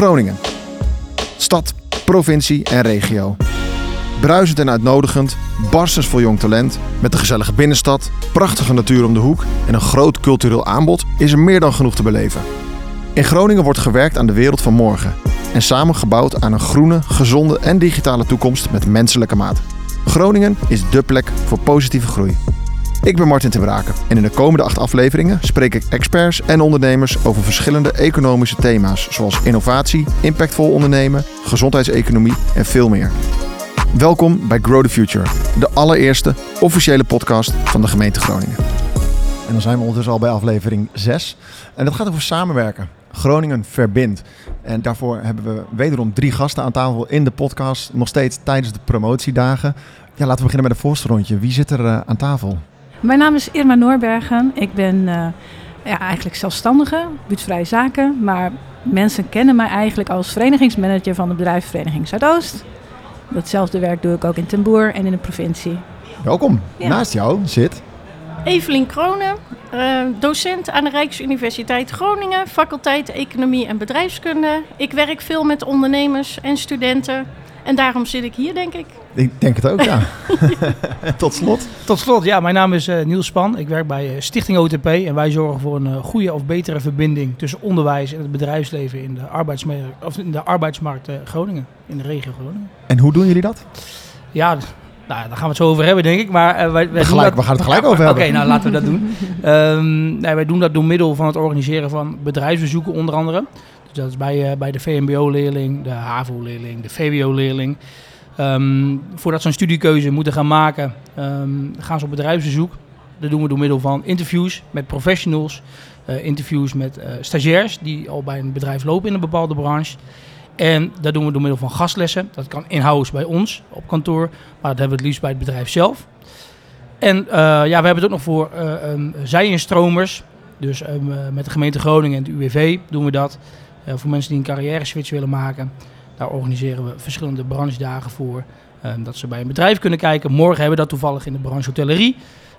Groningen. Stad, provincie en regio. Bruisend en uitnodigend, barstens vol jong talent, met een gezellige binnenstad, prachtige natuur om de hoek en een groot cultureel aanbod is er meer dan genoeg te beleven. In Groningen wordt gewerkt aan de wereld van morgen en samen gebouwd aan een groene, gezonde en digitale toekomst met menselijke maat. Groningen is dé plek voor positieve groei. Ik ben Martin ten Braken en in de komende acht afleveringen spreek ik experts en ondernemers over verschillende economische thema's zoals innovatie, impactvol ondernemen, gezondheidseconomie en veel meer. Welkom bij Grow the Future, de allereerste officiële podcast van de gemeente Groningen. En dan zijn we ondertussen al bij aflevering 6 en dat gaat over samenwerken. Groningen verbindt. En daarvoor hebben we wederom drie gasten aan tafel in de podcast, nog steeds tijdens de promotiedagen. Ja, laten we beginnen met een voorste rondje. Wie zit er uh, aan tafel? Mijn naam is Irma Noorbergen. Ik ben uh, ja, eigenlijk zelfstandige, buurtvrije zaken. Maar mensen kennen mij eigenlijk als verenigingsmanager van de bedrijfsvereniging Zuidoost. Datzelfde werk doe ik ook in Ten Boer en in de provincie. Welkom. Ja. Naast jou zit... Evelien Kronen, uh, docent aan de Rijksuniversiteit Groningen, faculteit Economie en Bedrijfskunde. Ik werk veel met ondernemers en studenten en daarom zit ik hier, denk ik. Ik denk het ook, ja. Tot slot. Tot slot, ja. Mijn naam is uh, Niels Span. Ik werk bij uh, Stichting OTP. En wij zorgen voor een uh, goede of betere verbinding tussen onderwijs en het bedrijfsleven in de, arbeidsmarkt, of in de arbeidsmarkt Groningen. In de regio Groningen. En hoe doen jullie dat? Ja, nou, daar gaan we het zo over hebben, denk ik. Maar wij, wij gelijk, dat... we gaan het gelijk over hebben. Oké, okay, nou laten we dat doen. um, nee, wij doen dat door middel van het organiseren van bedrijfsbezoeken, onder andere. Dus dat is bij, uh, bij de VMBO-leerling, de HAVO-leerling, de VWO-leerling. Um, voordat ze een studiekeuze moeten gaan maken, um, gaan ze op bedrijfsbezoek. Dat doen we door middel van interviews met professionals, uh, interviews met uh, stagiairs die al bij een bedrijf lopen in een bepaalde branche. En dat doen we door middel van gastlessen. Dat kan in-house bij ons op kantoor, maar dat hebben we het liefst bij het bedrijf zelf. En ja, we hebben het ook nog voor um, zij-instromers. Dus met de gemeente Groningen en het UWV doen we dat. Uh, voor mensen die een carrière switch willen maken. Daar organiseren we verschillende branchedagen voor. Um, dat ze bij een bedrijf kunnen kijken. Morgen hebben we dat toevallig in de branche hotellerie.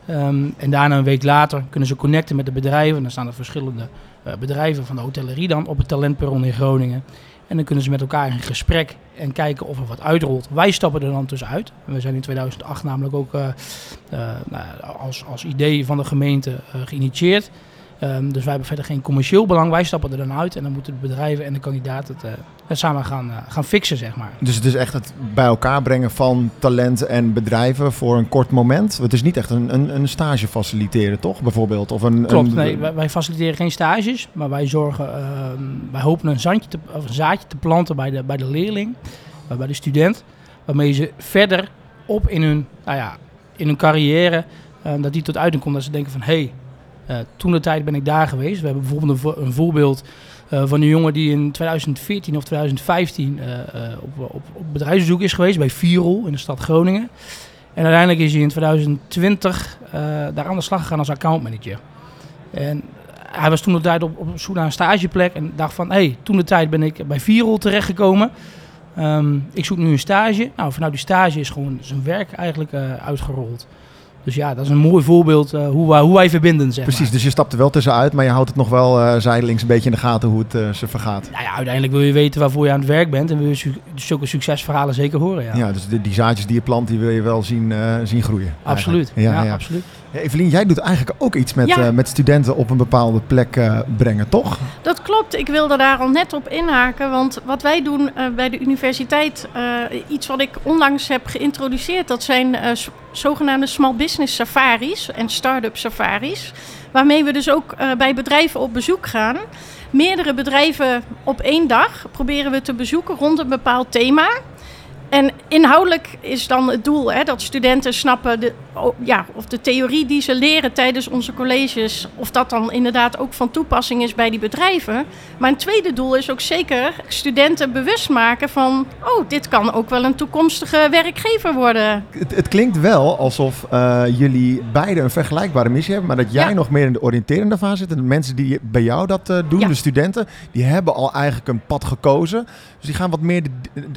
Um, en daarna een week later kunnen ze connecten met de bedrijven. En dan staan er verschillende uh, bedrijven van de hotellerie dan op het talentperron in Groningen. En dan kunnen ze met elkaar in gesprek en kijken of er wat uitrolt. Wij stappen er dan tussenuit. We zijn in 2008 namelijk ook uh, nou, als, als idee van de gemeente geïnitieerd. Um, dus wij hebben verder geen commercieel belang. Wij stappen er dan uit en dan moeten de bedrijven en de kandidaten het, uh, het samen gaan, uh, gaan fixen, zeg maar. Dus het is echt het bij elkaar brengen van talenten en bedrijven voor een kort moment. Het is niet echt een, een, een stage faciliteren, toch? Bijvoorbeeld? Of een, Klopt, een... nee, wij, wij, faciliteren geen stages, maar wij zorgen, uh, wij hopen een, zandje te, of een zaadje te planten bij de, bij de leerling, bij de student, waarmee ze verder op in hun, nou ja, in hun carrière, dat die tot uiting komt dat ze denken van, hé, hey, toen de tijd ben ik daar geweest. We hebben bijvoorbeeld een, vo een voorbeeld uh, van een jongen die in 2014 of 2015 uh, op, op, op bedrijfsbezoek is geweest bij Virol in de stad Groningen. En uiteindelijk is hij in 2020 daar aan de slag gegaan als accountmanager. En hij was toen de tijd op, op naar een stageplek en dacht van, hé, hey, toen de tijd ben ik bij Virol terechtgekomen. Um, ik zoek nu een stage. Nou, vanuit die stage is gewoon zijn werk eigenlijk uitgerold. Dus ja, dat is een mooi voorbeeld uh, hoe, wij, hoe wij verbinden. Zeg Precies, maar. dus je stapt er wel tussenuit, maar je houdt het nog wel uh, zijdelings een beetje in de gaten hoe het uh, ze vergaat. Nou ja, uiteindelijk wil je weten waarvoor je aan het werk bent en wil je su zulke succesverhalen zeker horen. Ja, ja dus de, die zaadjes die je plant, die wil je wel zien, zien groeien. Absoluut, ja, ja, ja, absoluut. Ja, Evelien, jij doet eigenlijk ook iets met, ja. met studenten op een bepaalde plek brengen, toch? Dat klopt, ik wilde daar al net op inhaken, want wat wij doen bij de universiteit, iets wat ik onlangs heb geïntroduceerd, dat zijn zogenaamde small business safaris en start-up safaris. Waarmee we dus ook bij bedrijven op bezoek gaan. Meerdere bedrijven op één dag proberen we te bezoeken rond een bepaald thema. En inhoudelijk is dan het doel hè, dat studenten snappen de, ja, of de theorie die ze leren tijdens onze colleges, of dat dan inderdaad ook van toepassing is bij die bedrijven. Maar een tweede doel is ook zeker studenten bewust maken van, oh, dit kan ook wel een toekomstige werkgever worden. Het, het klinkt wel alsof uh, jullie beide een vergelijkbare missie hebben, maar dat jij ja. nog meer in de oriënterende fase zit. En de mensen die bij jou dat uh, doen, ja. de studenten, die hebben al eigenlijk een pad gekozen. Dus die gaan wat meer de,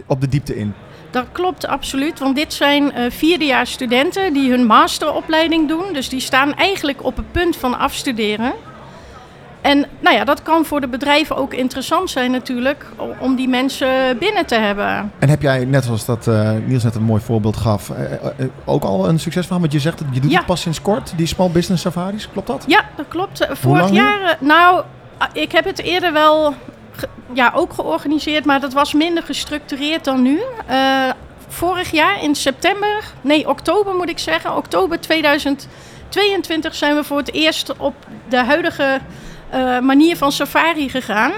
op de diepte in. Dat klopt absoluut, want dit zijn uh, vierdejaars studenten die hun masteropleiding doen. Dus die staan eigenlijk op het punt van afstuderen. En nou ja, dat kan voor de bedrijven ook interessant zijn natuurlijk, om die mensen binnen te hebben. En heb jij, net zoals dat eh, Niels net een mooi voorbeeld gaf, eh, ook al een succesverhaal? Want je zegt, dat je doet Ja. het pas sinds kort, die small business safaris, klopt dat? Ja, dat klopt. Vorig nu? jaar, nou, ah, ik heb het eerder wel ja, ook georganiseerd, maar dat was minder gestructureerd dan nu. Eh, vorig jaar in september, nee, oktober moet ik zeggen, oktober 2022 zijn we voor het eerst op de huidige eh, manier van safari gegaan.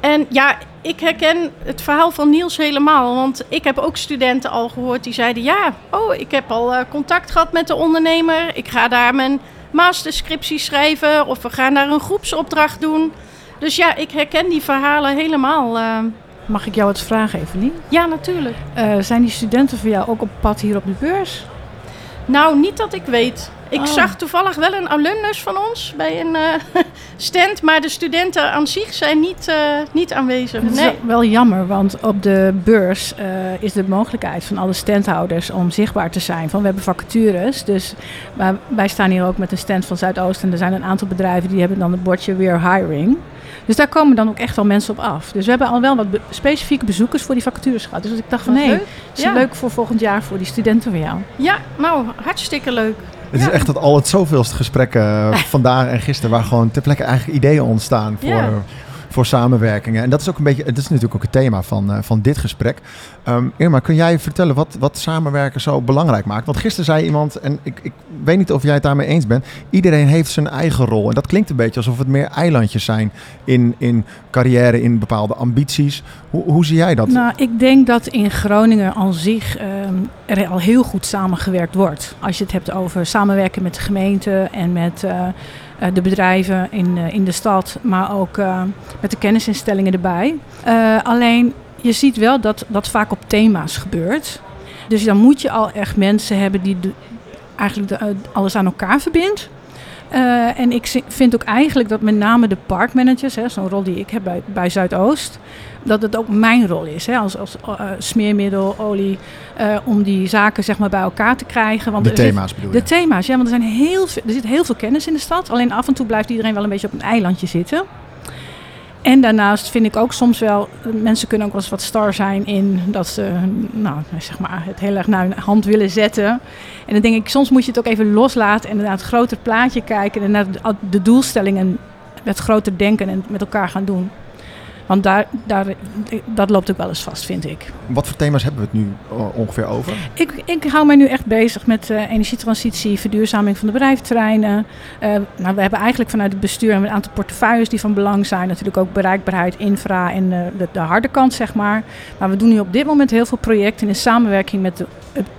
En ja, ik herken het verhaal van Niels helemaal. Want ik heb ook studenten al gehoord die zeiden: Ja, oh, ik heb al eh, contact gehad met de ondernemer. Ik ga daar mijn masterscriptie schrijven. Of we gaan daar een groepsopdracht doen. Dus ja, ik herken die verhalen helemaal. eh. Mag ik jou wat vragen, Evelien? ja, natuurlijk. Eh, zijn die studenten voor jou ook op pad hier op de beurs? Nou, niet dat ik weet. Ik Oh. zag toevallig wel een alumnus van ons bij een eh, stand. Maar de studenten aan zich zijn niet, eh, niet aanwezig. Het is Nee. wel- jammer, want op de beurs eh, is de mogelijkheid van alle standhouders om zichtbaar te zijn. Van we hebben vacatures, dus maar wij staan hier ook met een stand van Zuidoost en er zijn een aantal bedrijven die hebben dan het bordje weer hiring. Dus daar komen dan ook echt wel mensen op af. Dus we hebben al wel wat be- specifieke bezoekers voor die vacatures gehad. Dus ik dacht van hé, is Ja. leuk voor volgend jaar voor die studenten van jou. Ja, nou, hartstikke leuk. Het Ja. is echt dat al het zoveelste gesprekken eh, vandaag en gisteren, waar gewoon ter plekke eigenlijk ideeën ontstaan voor. Voor samenwerkingen. En dat is ook een beetje, dat is natuurlijk ook het thema van, eh, van dit gesprek. Ehm, Irma, kun jij vertellen wat, wat samenwerken zo belangrijk maakt? Want gisteren zei iemand, en ik, ik weet niet of jij het daarmee eens bent, iedereen heeft zijn eigen rol. En dat klinkt een beetje alsof het meer eilandjes zijn in, in carrière, in bepaalde ambities. Hoe, hoe zie jij dat? Nou, ik denk dat in Groningen aan zich ehm, er al heel goed samengewerkt wordt. Als je het hebt over samenwerken met de gemeente en met eh, de bedrijven in, eh, in de stad, maar ook eh, met de kennisinstellingen erbij. Eh, alleen je ziet wel dat dat vaak op thema's gebeurt. Dus dan moet je al echt mensen hebben die eigenlijk eh, alles aan elkaar verbindt. Eh, en ik vind ook eigenlijk dat met name de parkmanagers, zo'n rol die ik heb bij, bij Zuidoost, dat het ook mijn rol is hè, als, als eh, smeermiddel, olie, eh, om die zaken zeg maar, bij elkaar te krijgen. Want de zit- thema's bedoel je? de thema's, ja, want er, zijn heel veel, er zit heel veel kennis in de stad. Alleen af en toe blijft iedereen wel een beetje op een eilandje zitten. En daarnaast vind ik ook soms wel, mensen kunnen ook wel eens wat star zijn in dat ze nou, zeg maar, het heel erg naar hun hand willen zetten. En dan denk ik, soms moet je het ook even loslaten en naar het grotere plaatje kijken en naar de doelstellingen met groter denken en met elkaar gaan doen. Want daar, daar, dat loopt ook wel eens vast, vind ik. Wat voor thema's hebben we het nu eh, ongeveer over? Ik, ik hou mij nu echt bezig met eh, energietransitie, verduurzaming van de bedrijventerreinen. Eh, nou, we hebben eigenlijk vanuit het bestuur een aantal portefeuilles die van belang zijn. Natuurlijk ook bereikbaarheid, infra en de, de harde kant, zeg maar. Maar we doen nu op dit moment heel veel projecten in samenwerking met de,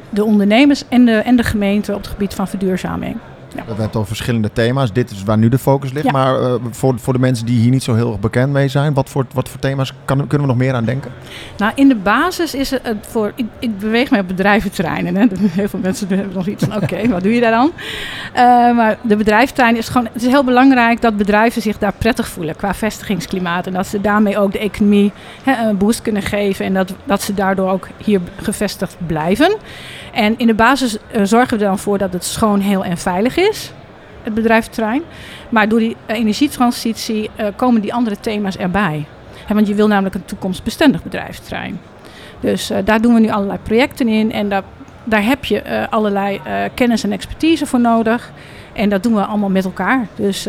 de ondernemers en de, en de gemeente op het gebied van verduurzaming. We hebben over verschillende thema's. Dit is waar nu de focus ligt. Ja. Maar eh, voor, voor de mensen die hier niet zo heel erg bekend mee zijn, wat voor, wat voor thema's kan, kunnen we nog meer aan denken? Nou, in de basis is het voor. Ik, ik beweeg mij op bedrijventerreinen. Hè. Heel veel mensen hebben nog iets van: oké, wat doe je daar dan? Eh, maar de bedrijventerrein is gewoon. Het is heel belangrijk dat bedrijven zich daar prettig voelen qua vestigingsklimaat. En dat ze daarmee ook de economie hè, een boost kunnen geven. En dat, dat ze daardoor ook hier gevestigd blijven. En in de basis eh, zorgen we er dan voor dat het schoon, heel en veilig is. Het bedrijventerrein. Maar door die eh, energietransitie eh, komen die andere thema's erbij. Want je wil namelijk een toekomstbestendig bedrijventerrein. Dus eh, daar doen we nu allerlei projecten in. En daar, daar heb je allerlei kennis en expertise voor nodig. En dat doen we allemaal met elkaar. Dus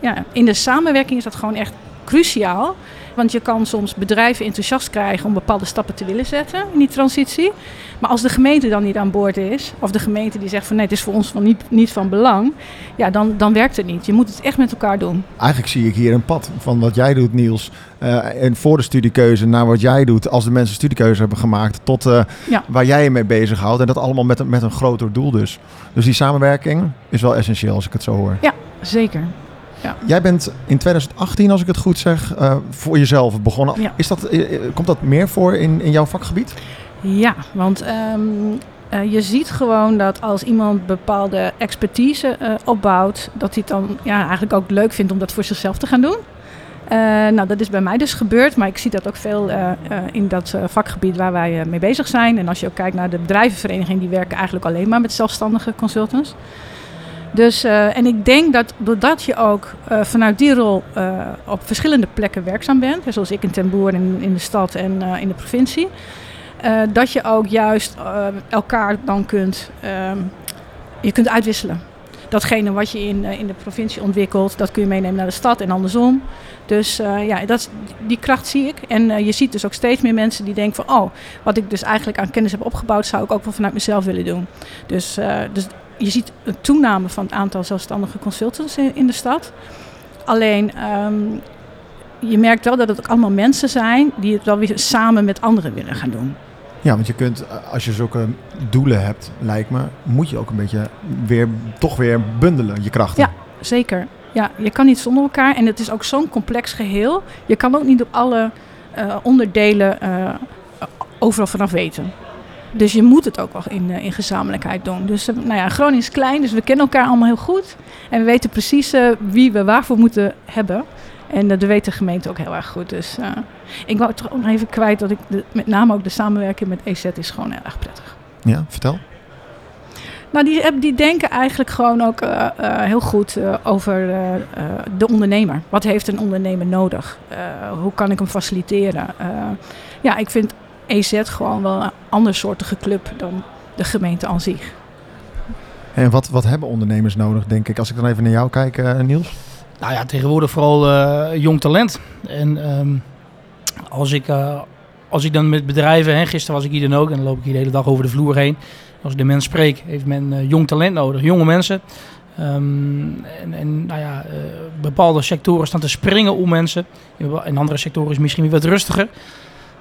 ja, in de samenwerking is dat gewoon echt cruciaal. Want je kan soms bedrijven enthousiast krijgen om bepaalde stappen te willen zetten in die transitie. Maar als de gemeente dan niet aan boord is, of de gemeente die zegt van nee, het is voor ons van niet, niet van belang, ja, dan, dan werkt het niet. Je moet het echt met elkaar doen. Eigenlijk zie ik hier een pad van wat jij doet, Niels. eh, en voor de studiekeuze naar wat jij doet als de mensen studiekeuze hebben gemaakt. Tot eh, Ja. waar jij je mee bezighoudt. En dat allemaal met een, met een groter doel dus. Dus die samenwerking is wel essentieel als ik het zo hoor. Zeker. Jij bent in 2018, als ik het goed zeg, eh, voor jezelf begonnen. Ja. Is dat, eh, eh, komt dat meer voor in, in jouw vakgebied? Ja, want ehm, eh, je ziet gewoon dat als iemand bepaalde expertise opbouwt, dat hij het dan ja, eigenlijk ook leuk vindt om dat voor zichzelf te gaan doen. Nou, dat is bij mij dus gebeurd, maar ik zie dat ook veel in dat vakgebied waar wij mee bezig zijn. En als je ook kijkt naar de bedrijvenvereniging, die werken eigenlijk alleen maar met zelfstandige consultants. Dus, eh, en ik denk dat doordat je ook eh, vanuit die rol eh, op verschillende plekken werkzaam bent, zoals ik in Ten Boer in, in de stad en in de provincie, dat je ook juist elkaar dan kunt, ehm, je kunt uitwisselen. Datgene wat je in, in de provincie ontwikkelt, dat kun je meenemen naar de stad en andersom. Dus ja, dat, die kracht zie ik. En je ziet dus ook steeds meer mensen die denken van... oh, wat ik dus eigenlijk aan kennis heb opgebouwd... zou ik ook wel vanuit mezelf willen doen. Dus, dus je ziet een toename van het aantal zelfstandige consultants in, in de stad. Alleen, ehm, je merkt wel dat het ook allemaal mensen zijn... die het wel weer samen met anderen willen gaan doen. Ja, want je kunt, eh, als je zulke doelen hebt, lijkt me, moet je ook een beetje weer, toch weer bundelen, je krachten. Ja. Zeker. Ja, je kan niet zonder elkaar. En het is ook zo'n complex geheel. Je kan ook niet op alle eh, onderdelen eh, overal vanaf weten. Dus je moet het ook wel in, eh, in gezamenlijkheid doen. Dus eh, nou ja, Groningen is klein, dus we kennen elkaar allemaal heel goed. En we weten precies eh, wie we waarvoor moeten hebben. En dat weet de gemeente ook heel erg goed. Dus ik wou toch ook nog even kwijt dat ik de, met name ook de samenwerking met EZ is gewoon heel erg prettig. Ja, vertel. Nou, die, die denken eigenlijk gewoon ook heel goed over de ondernemer. Wat heeft een ondernemer nodig? Hoe kan ik hem faciliteren? Ja, ik vind EZ gewoon wel een andersoortige club dan de gemeente aan zich. En wat, wat hebben ondernemers nodig, denk ik? Als ik dan even naar jou kijk, eh, Niels. Nou ja, tegenwoordig vooral eh, jong talent. En ehm, als, ik, eh, als ik dan met bedrijven, hè, gisteren was ik hier dan ook en dan loop ik hier de hele dag over de vloer heen. Als ik de mensen spreek, heeft men eh, jong talent nodig, jonge mensen. Ehm, en, en nou ja, eh, bepaalde sectoren staan te springen om mensen. In andere sectoren is het misschien weer wat rustiger.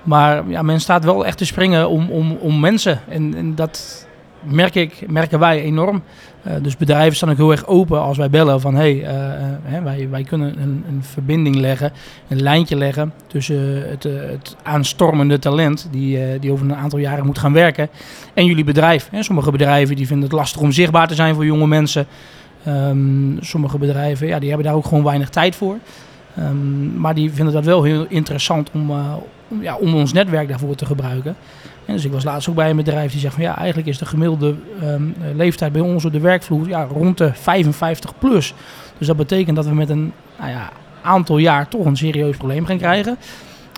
Maar ja, men staat wel echt te springen om, om, om mensen. En, en dat merk ik, merken wij enorm. Eh, dus bedrijven staan ook heel erg open als wij bellen van hey, eh, eh, hè, wij, wij kunnen een, een verbinding leggen, een lijntje leggen tussen het, het aanstormende talent die, die over een aantal jaren moet gaan werken en jullie bedrijf. Hè. Sommige bedrijven die vinden het lastig om zichtbaar te zijn voor jonge mensen. Ehm, sommige bedrijven ja, die hebben daar ook gewoon weinig tijd voor. Ehm, maar die vinden dat wel heel interessant om, eh, om, ja, om ons netwerk daarvoor te gebruiken. En dus ik was laatst ook bij een bedrijf die zegt van ja, eigenlijk is de gemiddelde ehm, eh, leeftijd bij ons op de werkvloer ja, rond de 55 plus. Dus dat betekent dat we met een nou ja, aantal jaar toch een serieus probleem gaan krijgen.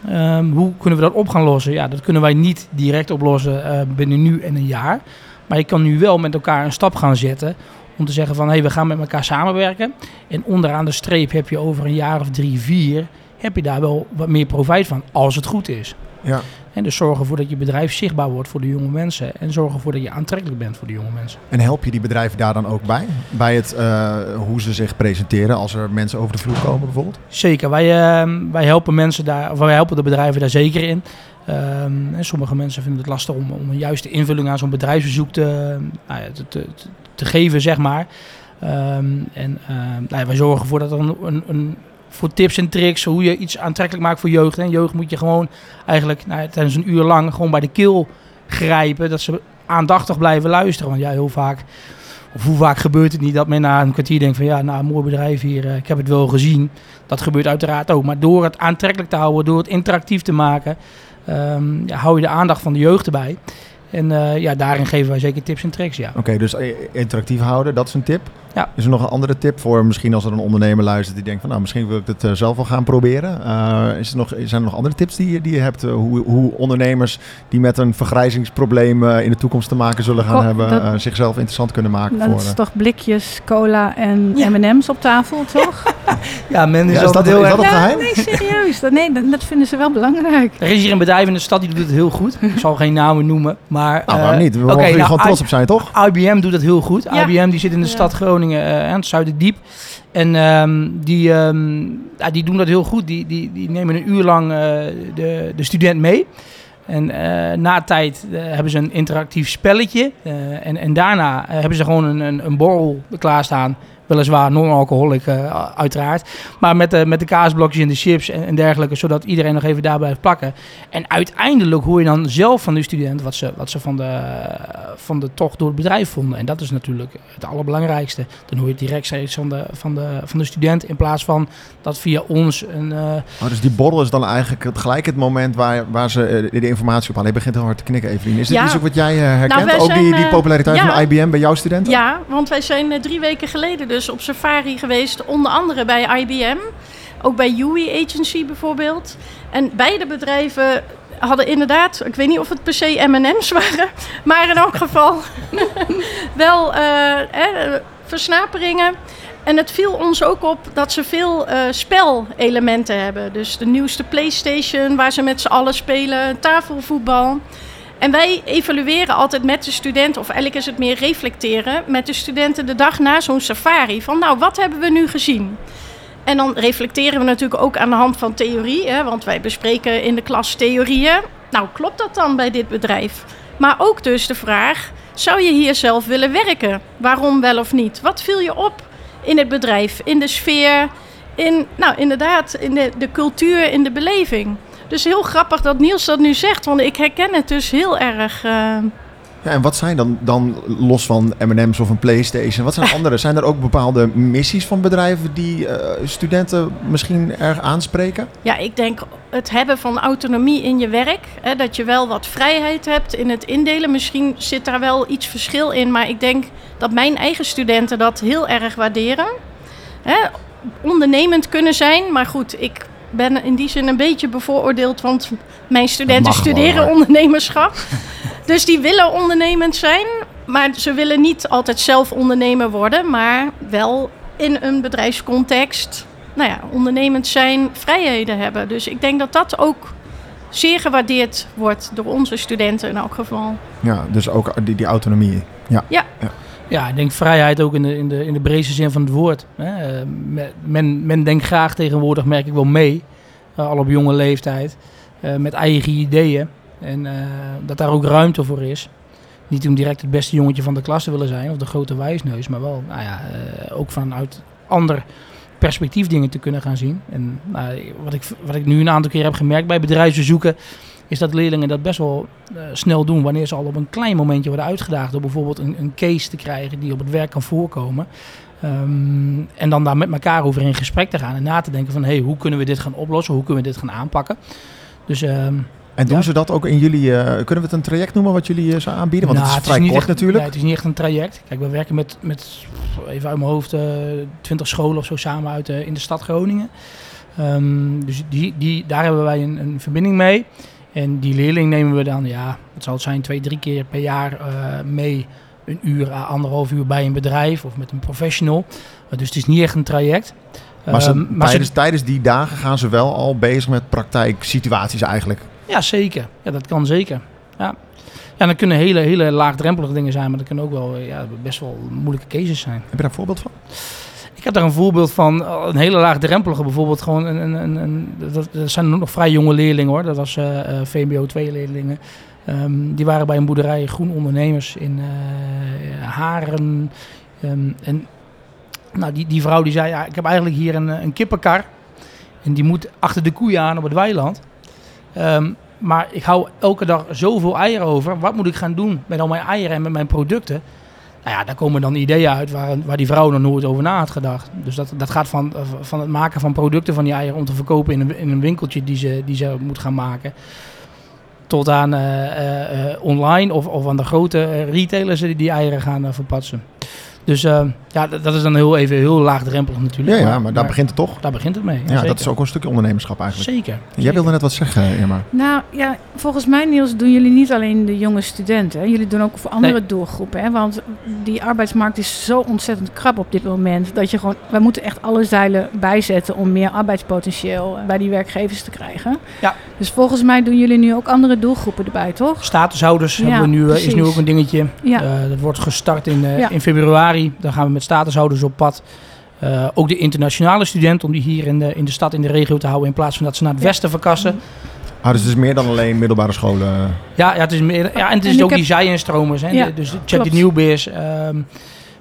Ehm, hoe kunnen we dat op gaan lossen? Ja, dat kunnen wij niet direct oplossen eh, binnen nu en een jaar. Maar je kan nu wel met elkaar een stap gaan zetten om te zeggen van hé, hey, we gaan met elkaar samenwerken. En onderaan de streep heb je over een jaar of drie, vier, heb je daar wel wat meer profijt van, als het goed is. Ja. En dus zorg ervoor dat je bedrijf zichtbaar wordt voor de jonge mensen. En zorg ervoor dat je aantrekkelijk bent voor de jonge mensen. En help je die bedrijven daar dan ook bij? Bij het, eh, hoe ze zich presenteren als er mensen over de vloer komen bijvoorbeeld? Zeker, wij, ehm, wij helpen mensen daar, of wij helpen de bedrijven daar zeker in. Ehm, en sommige mensen vinden het lastig om, om een juiste invulling aan zo'n bedrijfsbezoek te, nou te, te, te- geven, zeg maar. Ehm, en ehm, nou ja, wij zorgen ervoor dat er een, een, voor tips en tricks, hoe je iets aantrekkelijk maakt voor jeugd. En jeugd moet je gewoon eigenlijk nou tijdens een uur lang gewoon bij de keel grijpen. Dat ze aandachtig blijven luisteren. Want ja, heel vaak, of hoe vaak gebeurt het niet dat men na een kwartier denkt van ja, nou, mooi bedrijf hier, eh, ik heb het wel gezien. Dat gebeurt uiteraard ook. Maar door het aantrekkelijk te houden, door het interactief te maken, ehm, ja, hou je de aandacht van de jeugd erbij. En eh, ja, daarin geven wij zeker tips en tricks, ja. Oké, dus eh, interactief houden, dat is een tip. Ja. Is er nog een andere tip voor misschien als er een ondernemer luistert die denkt van nou misschien wil ik het eh, zelf wel gaan proberen. Eh, is er nog, zijn er nog andere tips die, je- die je hebt? eh, hoe, hoe ondernemers die met een vergrijzingsprobleem in de toekomst te maken zullen gaan hebben, dat- zichzelf interessant kunnen maken Dan voor... is toch blikjes, cola en Ja. M&M's op tafel, toch? Ja, men is, Ja, is dat, heel erg... dat geheim? nee, serieus. Dat, nee, dat, dat vinden ze wel belangrijk. Er is hier een bedrijf in de stad die doet het heel goed. Ik zal geen namen noemen, maar... Nou, eh, waarom niet? We mogen hier nou, gewoon trots op zijn, toch? IBM doet het heel goed. Ja. IBM die zit in de Ja. stad Groningen eh, aan het Zuiderdiep. En ehm, die, ehm, ja, die doen dat heel goed. Die, die, die nemen een uur lang eh, de, de student mee. En eh, na tijd hebben ze een interactief spelletje. En, en daarna hebben ze gewoon een, een, een borrel klaarstaan Weliswaar non-alcoholic, uh, uiteraard. Maar met de, met de kaasblokjes en de chips en, en, dergelijke, zodat iedereen nog even daar blijft plakken. En uiteindelijk hoor je dan zelf van de student wat ze, wat ze van, de, van de tocht door het bedrijf vonden. En dat is natuurlijk het allerbelangrijkste. Dan hoor je het direct van de, van de, van de student in plaats van dat via ons een... Uh... Oh, dus die borrel is dan eigenlijk het, gelijk het moment waar, waar ze de informatie op halen. Je begint heel hard te knikken, Evelien. Is dit iets ook wat jij herkent? Nou, ook die, die populariteit ja, van IBM bij jouw studenten? Ja, want wij zijn drie weken geleden dus op safari geweest, onder andere bij IBM. Ook bij UI Agency bijvoorbeeld. En beide bedrijven hadden inderdaad, ik weet niet of het per se M&M's waren, maar in elk geval wel eh, versnaperingen. En het viel ons ook op dat ze veel uh, spelelementen hebben. Dus de nieuwste PlayStation, waar ze met z'n allen spelen, tafelvoetbal. En wij evalueren altijd met de studenten, of eigenlijk is het meer reflecteren, met de studenten de dag na zo'n safari. Van nou, wat hebben we nu gezien? En dan reflecteren we natuurlijk ook aan de hand van theorie, want wij bespreken in de klas theorieën. Nou, klopt dat dan bij dit bedrijf? Maar ook dus de vraag, zou je hier zelf willen werken? Waarom wel of niet? Wat viel je op in het bedrijf, in de sfeer, in, nou inderdaad, in de, de cultuur, in de beleving? Dus heel grappig dat Niels dat nu zegt, want ik herken het dus heel erg. Uh... Ja, en wat zijn dan, dan los van M&M's of een PlayStation, wat zijn andere? Zijn er ook bepaalde missies van bedrijven die uh, studenten misschien erg aanspreken? Ja, ik denk het hebben van autonomie in je werk. Hè, dat je wel wat vrijheid hebt in het indelen. Misschien zit daar wel iets verschil in, maar ik denk dat mijn eigen studenten dat heel erg waarderen. Hè, ondernemend kunnen zijn, maar goed, ik ben in die zin een beetje bevooroordeeld, want mijn studenten studeren ondernemerschap. dus die willen ondernemend zijn, maar ze willen niet altijd zelf ondernemer worden, maar wel in een bedrijfscontext, nou ja, ondernemend zijn, vrijheden hebben. Dus ik denk dat dat ook zeer gewaardeerd wordt door onze studenten in elk geval. Ja, dus ook die, die autonomie. Ja. ja. ja. Ja, ik denk vrijheid ook in de, in de, in de breedste zin van het woord. Hè. Men, men denkt graag tegenwoordig, merk ik wel mee, uh, al op jonge leeftijd, uh, met eigen ideeën. En dat daar ook ruimte voor is. Niet om direct het beste jongetje van de klas te willen zijn of de grote wijsneus, maar wel nou ja, ook vanuit ander perspectief dingen te kunnen gaan zien. En nou, wat, ik, wat ik nu een aantal keer heb gemerkt bij bedrijfsbezoeken is dat leerlingen dat best wel uh, snel doen wanneer ze al op een klein momentje worden uitgedaagd door bijvoorbeeld een, een case te krijgen die op het werk kan voorkomen. Um, en dan daar met elkaar over in gesprek te gaan en na te denken van hey, hoe kunnen we dit gaan oplossen, hoe kunnen we dit gaan aanpakken. Dus um, en doen ze dat ook in jullie, uh, kunnen we het een traject noemen wat jullie uh, aan bieden? Want nou, het is vrij kort echt, natuurlijk. Nee, het is niet echt een traject. Kijk, we werken met, met even uit mijn hoofd, uh, 20 scholen of zo samen uit in de stad Groningen. Um, dus die, die, daar hebben wij een, een verbinding mee. En die leerling nemen we dan, ja, het zal het zijn twee, drie keer per jaar uh, mee. Een uur, anderhalf uur bij een bedrijf of met een professional. Uh, dus het is niet echt een traject. Maar, ze, uh, maar tijdens, ze, tijdens die dagen gaan ze wel al bezig met praktijksituaties eigenlijk? Ja, zeker. Ja, dat kan zeker. Ja. Ja, dat kunnen hele, hele laagdrempelige dingen zijn, maar dat kunnen ook wel ja, best wel moeilijke cases zijn. Heb je daar een voorbeeld van? Ik heb daar een voorbeeld van, eh, een hele laagdrempelige bijvoorbeeld. Gewoon een, een, een, dat, zijn nog vrij jonge leerlingen hoor. Dat was uh, uh, VMBO 2 leerlingen. Um, die waren bij een boerderij Groen Ondernemers in uh, Haren. Um, en nou, die, die vrouw die zei, ja, ik heb eigenlijk hier een, een kippenkar. En die moet achter de koeien aan op het weiland. Um, maar ik hou elke dag zoveel eieren over. Wat moet ik gaan doen met al mijn eieren en met mijn producten? Nou ja, daar komen dan ideeën uit waar, waar die vrouw nog nooit over na had gedacht. Dus dat, dat gaat van, van het maken van producten van die eieren om te verkopen in een, in een winkeltje die ze, die ze moet gaan maken. Tot aan uh, uh, online of, of aan de grote retailers die die eieren gaan verpatsen. Dus uh, ja, dat is dan heel even heel laagdrempelig natuurlijk. Ja, ja maar, maar daar begint het toch? Daar begint het mee. Ja, dat is ook een stukje ondernemerschap eigenlijk. Zeker. Jij zeker. wilde net wat zeggen, Irma. Nou ja, volgens mij Niels doen jullie niet alleen de jonge studenten. Hè? Jullie doen ook voor andere nee. doelgroepen. Hè? Want die arbeidsmarkt is zo ontzettend krap op dit moment. Dat je gewoon, wij moeten echt alle zeilen bijzetten om meer arbeidspotentieel bij die werkgevers te krijgen. Ja. Dus volgens mij doen jullie nu ook andere doelgroepen erbij, toch? Statushouders ja, hebben we nu, is nu ook een dingetje. Ja. Uh, dat wordt gestart in, uh, ja. in februari. Dan gaan we met statushouders op pad. Uh, ook de internationale student, om die hier in de, in de stad, in de regio te houden, in plaats van dat ze naar het westen verkassen. Ah, dus het is meer dan alleen middelbare scholen? Ja, ja, het is meer, ja en het is en ook heb... die zij-instromers. Ja, dus Check the Newbeers. Um,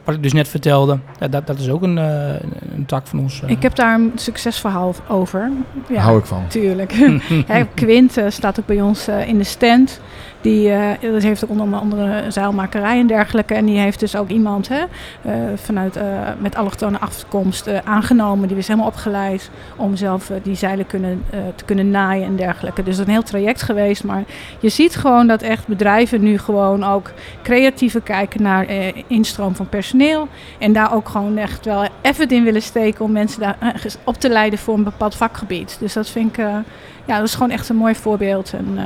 wat ik dus net vertelde, ja, dat, dat is ook een, eh, een tak van ons. eh. Ik heb daar een succesverhaal over. Ja, Hou ik van. Tuurlijk. Quint eh, staat ook bij ons eh, in de stand. Die eh, dat heeft ook onder andere zeilmakerij en dergelijke. En die heeft dus ook iemand hè, eh, vanuit, eh, met allochtone afkomst aangenomen. Die was helemaal opgeleid om zelf die zeilen kunnen, te kunnen naaien en dergelijke. Dus dat is een heel traject geweest. Maar je ziet gewoon dat echt bedrijven nu gewoon ook creatiever kijken naar instroom van personeel. En daar ook gewoon echt wel effort in willen steken om mensen daar op te leiden voor een bepaald vakgebied. Dus dat vind ik, ja, dat is gewoon echt een mooi voorbeeld. En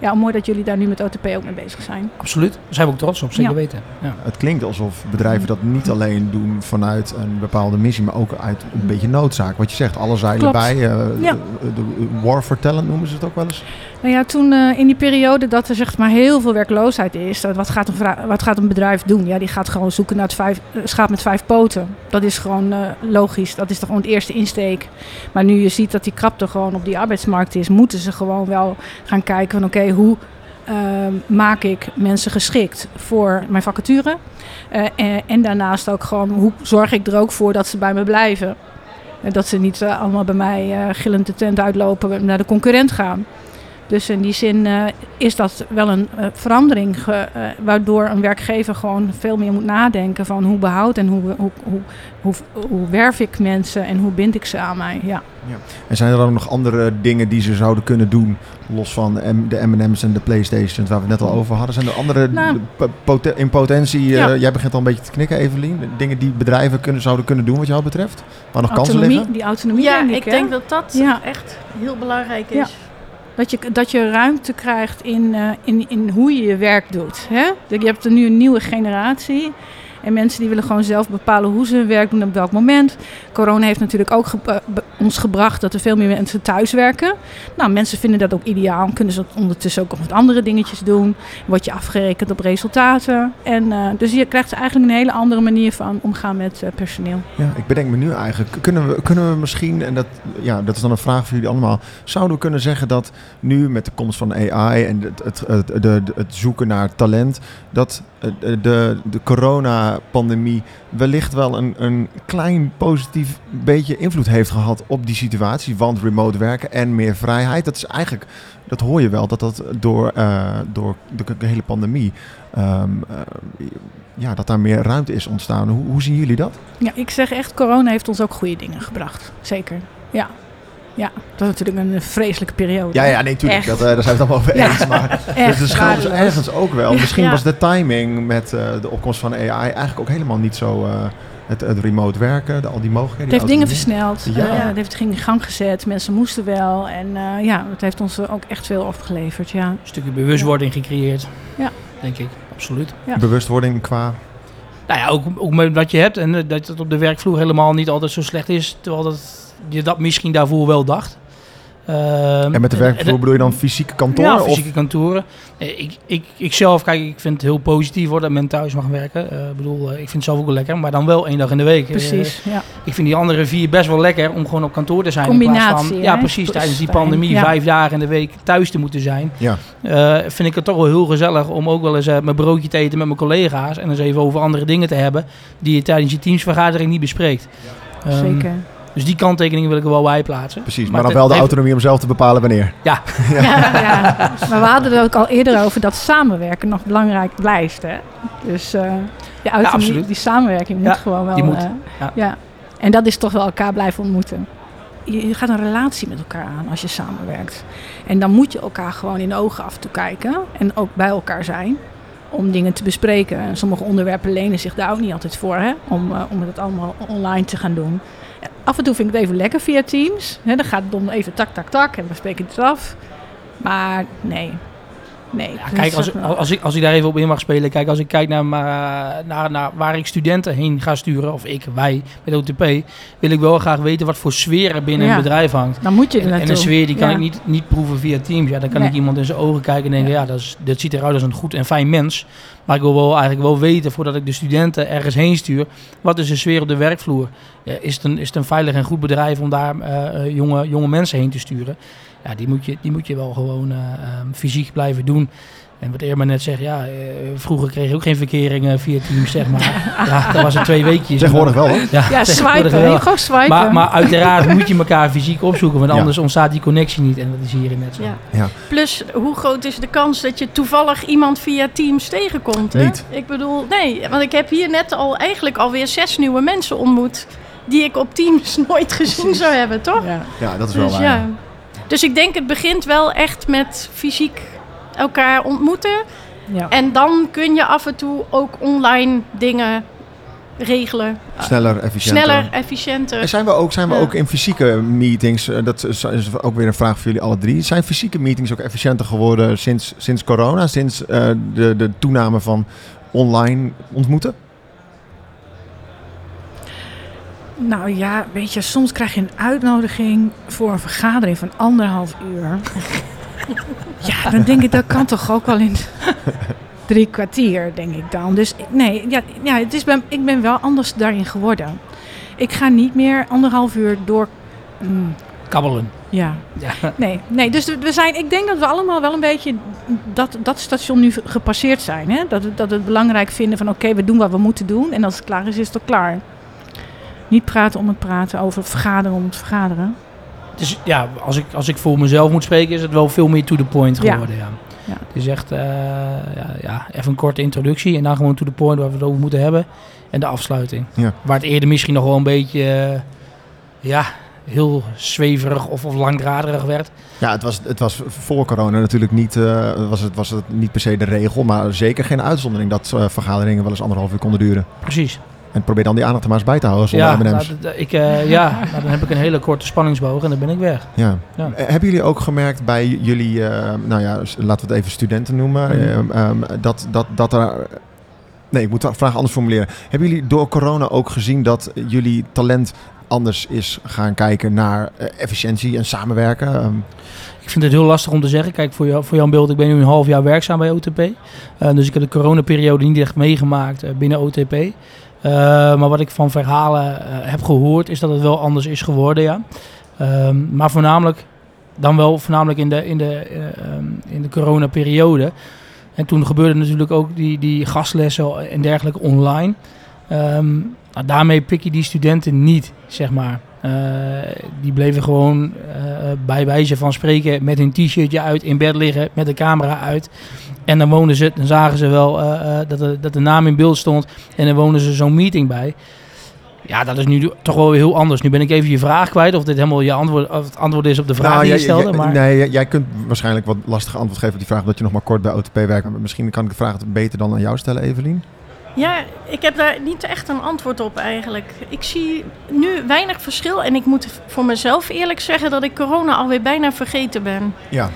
ja, mooi dat jullie daar nu met OTP ook mee bezig zijn. Absoluut. Daar zijn we ook trots op, zeker Ja. weten. Ja. Het klinkt alsof bedrijven dat niet alleen doen vanuit een bepaalde missie, maar ook uit een beetje noodzaak. Wat je zegt, alle zeilen Klopt. bij. eh, Ja. de, de war for talent noemen ze het ook wel eens. Nou ja, toen eh, in die periode dat er zeg maar heel veel werkloosheid is, dat, wat, gaat een wat gaat een bedrijf doen? Ja, die gaat gewoon zoeken naar het vijf, eh, schaap met vijf poten. Dat is gewoon eh, logisch. Dat is toch gewoon het eerste insteek. Maar nu je ziet dat die krapte gewoon op die arbeidsmarkt is, moeten ze gewoon wel gaan kijken van oké, hoe eh, maak ik mensen geschikt voor mijn vacature? En, en daarnaast ook gewoon hoe zorg ik er ook voor dat ze bij me blijven? En dat ze niet allemaal bij mij gillend de tent uitlopen naar de concurrent gaan. Dus in die zin eh, is dat wel een eh, verandering, ge- eh, waardoor een werkgever gewoon veel meer moet nadenken van hoe behoud en hoe, hoe, hoe, hoe, hoe werf ik mensen en hoe bind ik ze aan mij. Ja. En zijn er dan nog andere dingen die ze zouden kunnen doen, los van de M- de M&M's en de Playstations, waar we het net al over hadden? Zijn er andere Nou. poten- in potentie, eh, Ja. jij begint al een beetje te knikken Evelien, dingen die bedrijven kunnen, zouden kunnen doen wat jou betreft? Waar nog kansen liggen? die autonomie Ja, denk ik. denk dat dat Ja. echt heel belangrijk Ja. is. Dat je, dat je ruimte krijgt in, eh, in, in hoe je je werk doet. Hè? Je hebt er nu een nieuwe generatie. En mensen die willen gewoon zelf bepalen hoe ze hun werk doen op welk moment. Corona heeft natuurlijk ook ons gebracht dat er veel meer mensen thuis werken. Nou, mensen vinden dat ook ideaal. Kunnen ze ondertussen ook nog wat andere dingetjes doen. Word je afgerekend op resultaten. En, eh, dus je krijgt eigenlijk een hele andere manier van omgaan met eh, personeel. Ja, ik bedenk me nu eigenlijk, kunnen we, kunnen we misschien, en dat, ja, dat is dan een vraag voor jullie allemaal, zouden we kunnen zeggen dat nu met de komst van AI en het, het, het, de- het zoeken naar talent, dat eh, de, de, de coronapandemie wellicht wel een, een klein positief beetje invloed heeft gehad op die situatie, want remote werken en meer vrijheid, dat is eigenlijk, dat hoor je wel, dat dat door, eh, door de, de hele pandemie, ehm, eh, ja, dat daar meer ruimte is ontstaan. Hoe, hoe zien jullie dat? Ja, ik zeg echt, corona heeft ons ook goede dingen gebracht. Zeker. Ja. Ja, dat is natuurlijk een vreselijke periode. Ja, ja, nee, tuurlijk. Echt. Dat, eh, daar zijn we het allemaal over Ja. eens. Maar Echt dus de schuld is ergens ook wel. Misschien Ja. was de timing met eh, de opkomst van AI eigenlijk ook helemaal niet zo... eh, het, het remote werken, de, al die mogelijkheden. Het heeft dingen versneld. Ja. Ja. het heeft ging in gang gezet. Mensen moesten wel. En eh, ja, het heeft ons ook echt veel opgeleverd. Ja. Een stukje bewustwording gecreëerd. Ja. Denk ik, absoluut. Ja. Bewustwording qua... Nou ja, ook, ook met wat je hebt en dat het op de werkvloer helemaal niet altijd zo slecht is. Terwijl dat, je dat misschien daarvoor wel dacht. Ehm, En met de werkvloer bedoel je dan fysieke kantoren? Ja, of- fysieke kantoren. Eh, Ik, ik, ik zelf, kijk, ik vind het heel positief hoor, dat men thuis mag werken. Eh, Ik bedoel, eh, ik vind het zelf ook wel lekker, maar dan wel één dag in de week. Precies. Ja. ik vind die andere vier best wel lekker om gewoon op kantoor te zijn. in plaats Combinatie, van, ja, precies. Tijdens die pandemie, ja. vijf dagen in de week thuis te moeten zijn. Ja. Eh, vind ik het toch wel heel gezellig om ook wel eens mijn broodje te eten met mijn collega's. En eens even over andere dingen te hebben die je tijdens je teamsvergadering niet bespreekt. Ehm, Zeker. Dus die kanttekening wil ik er wel bij plaatsen. Precies, maar, Maar dan wel de autonomie om zelf te bepalen wanneer. Ja. Ja, Maar we hadden het ook al eerder over dat samenwerken nog belangrijk blijft. Hè? Dus eh die, autonomie, absoluut. die samenwerking moet Ja, gewoon wel. die moet. eh, Ja. ja. En dat is toch wel elkaar blijven ontmoeten. Je, je gaat een relatie met elkaar aan als je samenwerkt. En dan moet je elkaar gewoon in de ogen af en toe kijken. En ook bij elkaar zijn. Om dingen te bespreken. En sommige onderwerpen lenen zich daar ook niet altijd voor. Hè? Om, eh, om het allemaal online te gaan doen. Af en toe vind ik het even lekker via Teams. Dan gaat het om even tak, tak, tak. En we spreken het af. Maar nee. Nee. Ja, kijk, als, als, ik, als ik daar even op in mag spelen. Kijk, als ik kijk naar, naar, naar waar ik studenten heen ga sturen. Of ik, wij, met OTP. Wil ik wel graag weten wat voor sfeer er binnen Ja. een bedrijf hangt. dan moet je er En, en een sfeer die kan Ja. ik niet, niet proeven via Teams. Ja, dan kan Nee. ik iemand in zijn ogen kijken en denken, ja, dat, is, dat ziet eruit als een goed en fijn mens. Maar ik wil wel eigenlijk wel weten, voordat ik de studenten ergens heen stuur, wat is de sfeer op de werkvloer? Is, het een, is het een veilig en goed bedrijf om daar eh, eh, jonge, jonge mensen heen te sturen? Ja, die, moet je, die moet je wel gewoon eh, ehm, fysiek blijven doen. En wat Irma net zegt, ja, eh, vroeger kreeg je ook geen verkeringen via Teams, zeg maar. ja, dat was het twee weekjes. Tegenwoordig wel, hoor. Ja, Ja, swipen. wel. Gewoon swipen. Maar, maar uiteraard moet je elkaar fysiek opzoeken, want Ja. anders ontstaat die connectie niet. En dat is hierin net zo. Ja. Ja. Plus, hoe groot is de kans dat je toevallig iemand via Teams tegenkomt? Hè? Niet. Ik bedoel, nee, want ik heb hier net al eigenlijk alweer zes nieuwe mensen ontmoet die ik op Teams nooit gezien zou hebben, toch? ja. Ja, dat is wel Dus waar. Dus ik denk het begint wel echt met fysiek elkaar ontmoeten. Ja. En dan kun je af en toe ook online dingen regelen. Sneller, efficiënter. Sneller, efficiënter. En zijn we ook, zijn we Ja. ook in fysieke meetings, eh, dat is is ook weer een vraag voor jullie alle drie. Zijn fysieke meetings ook efficiënter geworden sinds, sinds corona, sinds eh, de, de toename van online ontmoeten? Nou ja, weet je, soms krijg je een uitnodiging voor een vergadering van anderhalf uur. ja, dan denk ik, dat kan toch ook wel in drie kwartier, denk ik dan. Dus nee, ja, ja het is ben, ik ben wel anders daarin geworden. Ik ga niet meer anderhalf uur door... mm, Kabbelen. ja, Ja. nee, nee, dus we zijn, ik denk dat we allemaal wel een beetje dat, dat station nu gepasseerd zijn. Hè? Dat, we- dat we het belangrijk vinden van oké, we doen wat we moeten doen. En als het klaar is, is het klaar. Niet praten om het praten, over vergaderen om het vergaderen. Dus ja, als ik, als ik voor mezelf moet spreken, is het wel veel meer to the point geworden. Ja. Ja. Het is echt, eh, ja, ja, even een korte introductie en dan gewoon to the point waar we het over moeten hebben. En de afsluiting. Ja. Waar het eerder misschien nog wel een beetje, eh, ja, heel zweverig of, of langdraderig werd. Ja, het was, het was voor corona natuurlijk niet, eh, was het, was het niet per se de regel, maar zeker geen uitzondering dat vergaderingen wel eens anderhalf uur konden duren. Precies. En probeer dan die aandacht er maar eens bij te houden zonder Ja, M&M's. nou, dat- ik, eh, ja nou, dan heb ik een hele korte spanningsboog en dan ben ik weg. Ja. Ja. Eh, Hebben jullie ook gemerkt bij jullie, eh, nou ja, laten we het even studenten noemen, Mhm. eh, ehm, dat, dat, dat er... Nee, ik moet de vraag anders formuleren. Hebben jullie door corona ook gezien dat jullie talent anders is gaan kijken naar eh, efficiëntie en samenwerken? Ehm, Ik vind het heel lastig om te zeggen. Kijk, voor, jou, voor jouw beeld, ik ben nu een half jaar werkzaam bij OTP. Eh, dus ik heb de coronaperiode niet echt meegemaakt eh, binnen OTP. Eh, maar wat ik van verhalen eh, heb gehoord, is dat het wel anders is geworden, ja. Ehm, maar voornamelijk, dan wel voornamelijk in de, in de, eh, ehm, in de coronaperiode. En toen gebeurde natuurlijk ook die, die gastlessen en dergelijke online. Ehm, nou, daarmee pik je die studenten niet, zeg maar. Die bleven gewoon bij wijze van spreken met hun t-shirtje uit in bed liggen, met de camera uit. En dan woonden ze, dan zagen ze wel eh, eh, dat, de, dat de naam in beeld stond. En dan woonden ze zo'n meeting bij. Ja, dat is nu toch wel weer heel anders. Nu ben ik even je vraag kwijt of dit helemaal je antwoord, of het antwoord is op de vraag nou, die je stelde. jij- maar... Nee, jij, jij kunt waarschijnlijk wat lastige antwoord geven op die vraag, omdat je nog maar kort bij OTP werkt. Maar misschien kan ik de vraag beter dan aan jou stellen, Evelien. Ja, ik heb daar niet echt een antwoord op eigenlijk. Ik zie nu weinig verschil en ik moet voor mezelf eerlijk zeggen dat ik corona alweer bijna vergeten ben. Ja,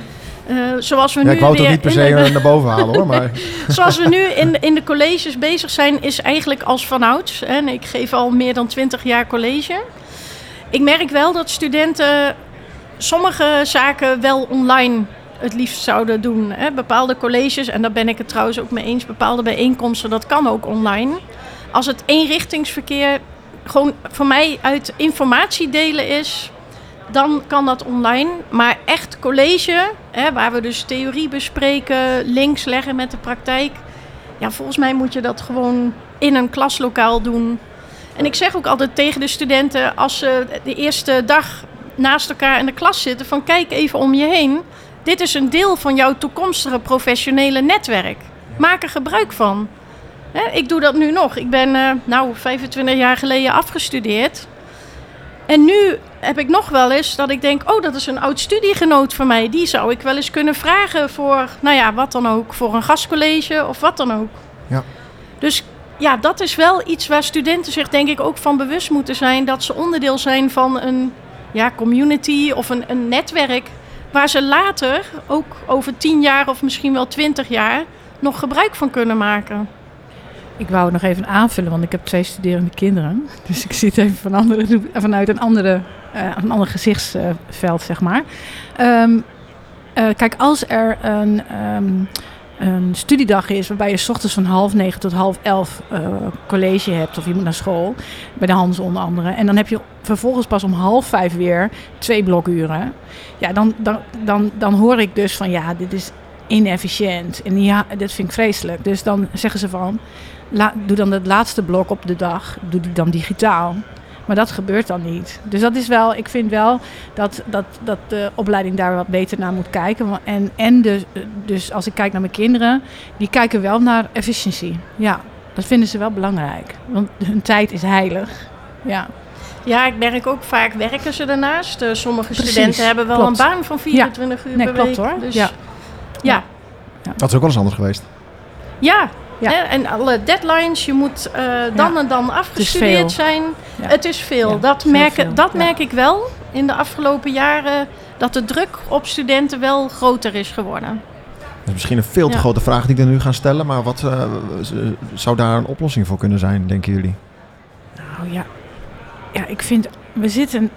Eh, zoals we ja nu ik wou het weer niet per in se de- eh, naar boven halen hoor, maar... Zoals we nu in, in de colleges bezig zijn, is eigenlijk als vanouds. En ik geef al meer dan twintig jaar college. Ik merk wel dat studenten sommige zaken wel online het liefst zouden doen. Hè. Bepaalde colleges, en daar ben ik het trouwens ook mee eens, bepaalde bijeenkomsten, dat kan ook online. Als het eenrichtingsverkeer gewoon voor mij uit informatie delen is, dan kan dat online. Maar echt college, hè, waar we dus theorie bespreken, links leggen met de praktijk. Ja, volgens mij moet je dat gewoon in een klaslokaal doen. En ik zeg ook altijd tegen de studenten, als ze de eerste dag naast elkaar in de klas zitten, van kijk even om je heen. Dit is een deel van jouw toekomstige professionele netwerk. Maak er gebruik van. Ik doe dat nu nog. Ik ben eh, nou 25 jaar geleden afgestudeerd. En nu heb ik nog wel eens dat ik denk, oh, dat is een oud studiegenoot van mij. Die zou ik wel eens kunnen vragen voor, nou ja, wat dan ook. Voor een gastcollege of wat dan ook. Ja. Dus ja, dat is wel iets waar studenten zich denk ik ook van bewust moeten zijn. Dat ze onderdeel zijn van een ja, community of een, een netwerk. Waar ze later, ook over tien jaar of misschien wel twintig jaar, nog gebruik van kunnen maken. Ik wou het nog even aanvullen, want ik heb twee studerende kinderen. Dus ik zie het even van andere, vanuit een, andere, eh, een ander gezichtsveld, zeg maar. Ehm, eh, kijk, als er een, ehm, een studiedag is waarbij je 's ochtends van half negen tot half elf eh, college hebt of je moet naar school, bij de Hans onder andere. En dan heb je vervolgens pas om half vijf weer twee blokuren. Ja, dan, dan, dan, dan hoor ik dus van ja, dit is inefficiënt en ja, dit vind ik vreselijk. Dus dan zeggen ze van, la, doe dan het laatste blok op de dag, doe die dan digitaal. Maar dat gebeurt dan niet. Dus dat is wel, ik vind wel dat, dat, dat de opleiding daar wat beter naar moet kijken. En, en dus, dus als ik kijk naar mijn kinderen, die kijken wel naar efficiëntie. Ja, dat vinden ze wel belangrijk. Want hun tijd is heilig. Ja, Ja, ik merk ook vaak werken ze daarnaast. Eh, sommige Precies, studenten hebben wel klopt. een baan van 24 uur Nee, per klopt week. hoor. Dus, Ja. ja. Dat is ook wel eens anders geweest. Ja. Ja. Hè, en alle deadlines, je moet eh, dan Ja. en dan afgestudeerd zijn. Ja. Het is veel. Ja, dat merk, veel, dat ja. merk ik wel in de afgelopen jaren. Dat de druk op studenten wel groter is geworden. Dat is misschien een veel te Ja. grote vraag die ik er nu ga stellen. Maar wat eh, zou daar een oplossing voor kunnen zijn, denken jullie? nou ja. Ja, ik vind, we zitten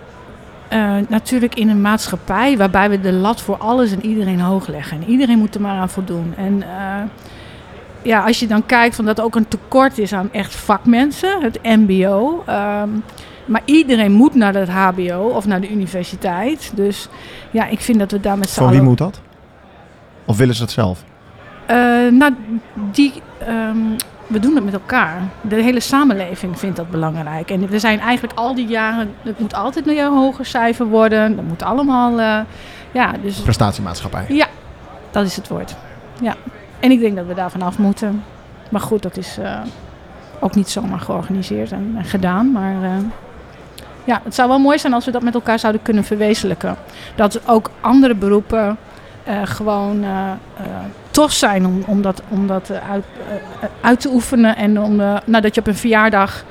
eh, natuurlijk in een maatschappij waarbij we de lat voor alles en iedereen hoog leggen. En iedereen moet er maar aan voldoen. En eh, ja, als je dan kijkt van dat er ook een tekort is aan echt vakmensen, het MBO. ehm, maar iedereen moet naar het HBO of naar de universiteit. Dus ja, ik vind dat we daar met z'n Van allen... wie moet dat? Of willen ze het zelf? Eh, nou, die, ehm, we doen het met elkaar. De hele samenleving vindt dat belangrijk. En we zijn eigenlijk al die jaren, het moet altijd een hoger cijfer worden. Dat moet allemaal, eh, ja, dus Prestatiemaatschappij. ja, dat is het woord. Ja. En ik denk dat we daar vanaf moeten. Maar goed, dat is eh, ook niet zomaar georganiseerd en, gedaan. Maar eh, ja, het zou wel mooi zijn als we dat met elkaar zouden kunnen verwezenlijken. Dat ook andere beroepen eh, gewoon tof zijn om, om dat, om dat uit, uit te oefenen. En om, nou, dat je op een verjaardag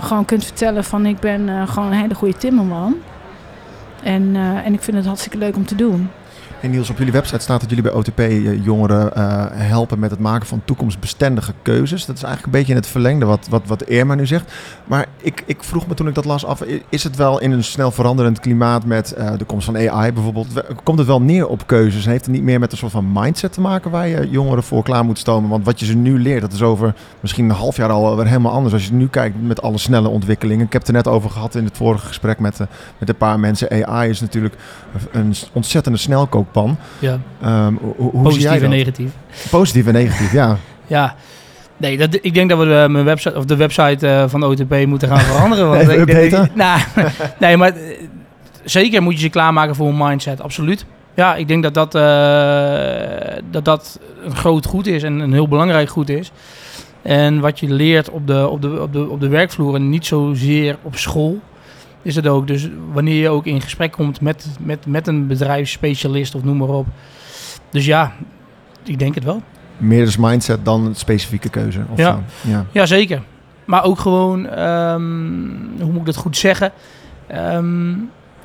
gewoon kunt vertellen van ik ben gewoon een hele goede timmerman. En, en ik vind het hartstikke leuk om te doen. En Niels, op jullie website staat dat jullie bij OTP eh, jongeren eh, helpen met het maken van toekomstbestendige keuzes. Dat is eigenlijk een beetje in het verlengde wat, wat, wat Irma nu zegt. Maar ik, ik vroeg me toen ik dat las af, is het wel in een snel veranderend klimaat met eh, de komst van AI bijvoorbeeld, komt het wel neer op keuzes heeft het niet meer met een soort van mindset te maken waar je jongeren voor klaar moet stomen? Want wat je ze nu leert, dat is over misschien een half jaar al weer helemaal anders. Als je nu kijkt met alle snelle ontwikkelingen. Ik heb het er net over gehad in het vorige gesprek met, met een paar mensen. AI is natuurlijk een ontzettende Ja, Ehm, hoe, hoe zie jij positief en dat? negatief. Positief en negatief, ja. Ja. Nee, dat, ik denk dat we de, mijn website, of de website eh, van de OTP moeten gaan veranderen. Want Even ik denk- nou, nee, maar eh, zeker moet je ze klaarmaken voor een mindset, absoluut. Ja, ik denk dat dat, eh, dat dat een groot goed is en een heel belangrijk goed is. En wat je leert op de, op de, op de, op de werkvloer en niet zozeer op school, is het ook. Dus wanneer je ook in gesprek komt met, met, met een bedrijfsspecialist of noem maar op. Dus ja, ik denk het wel. Meer dus mindset dan een specifieke keuze. Of Ja. zo. ja. Ja, zeker. Maar ook gewoon, ehm, hoe moet ik dat goed zeggen? Ehm,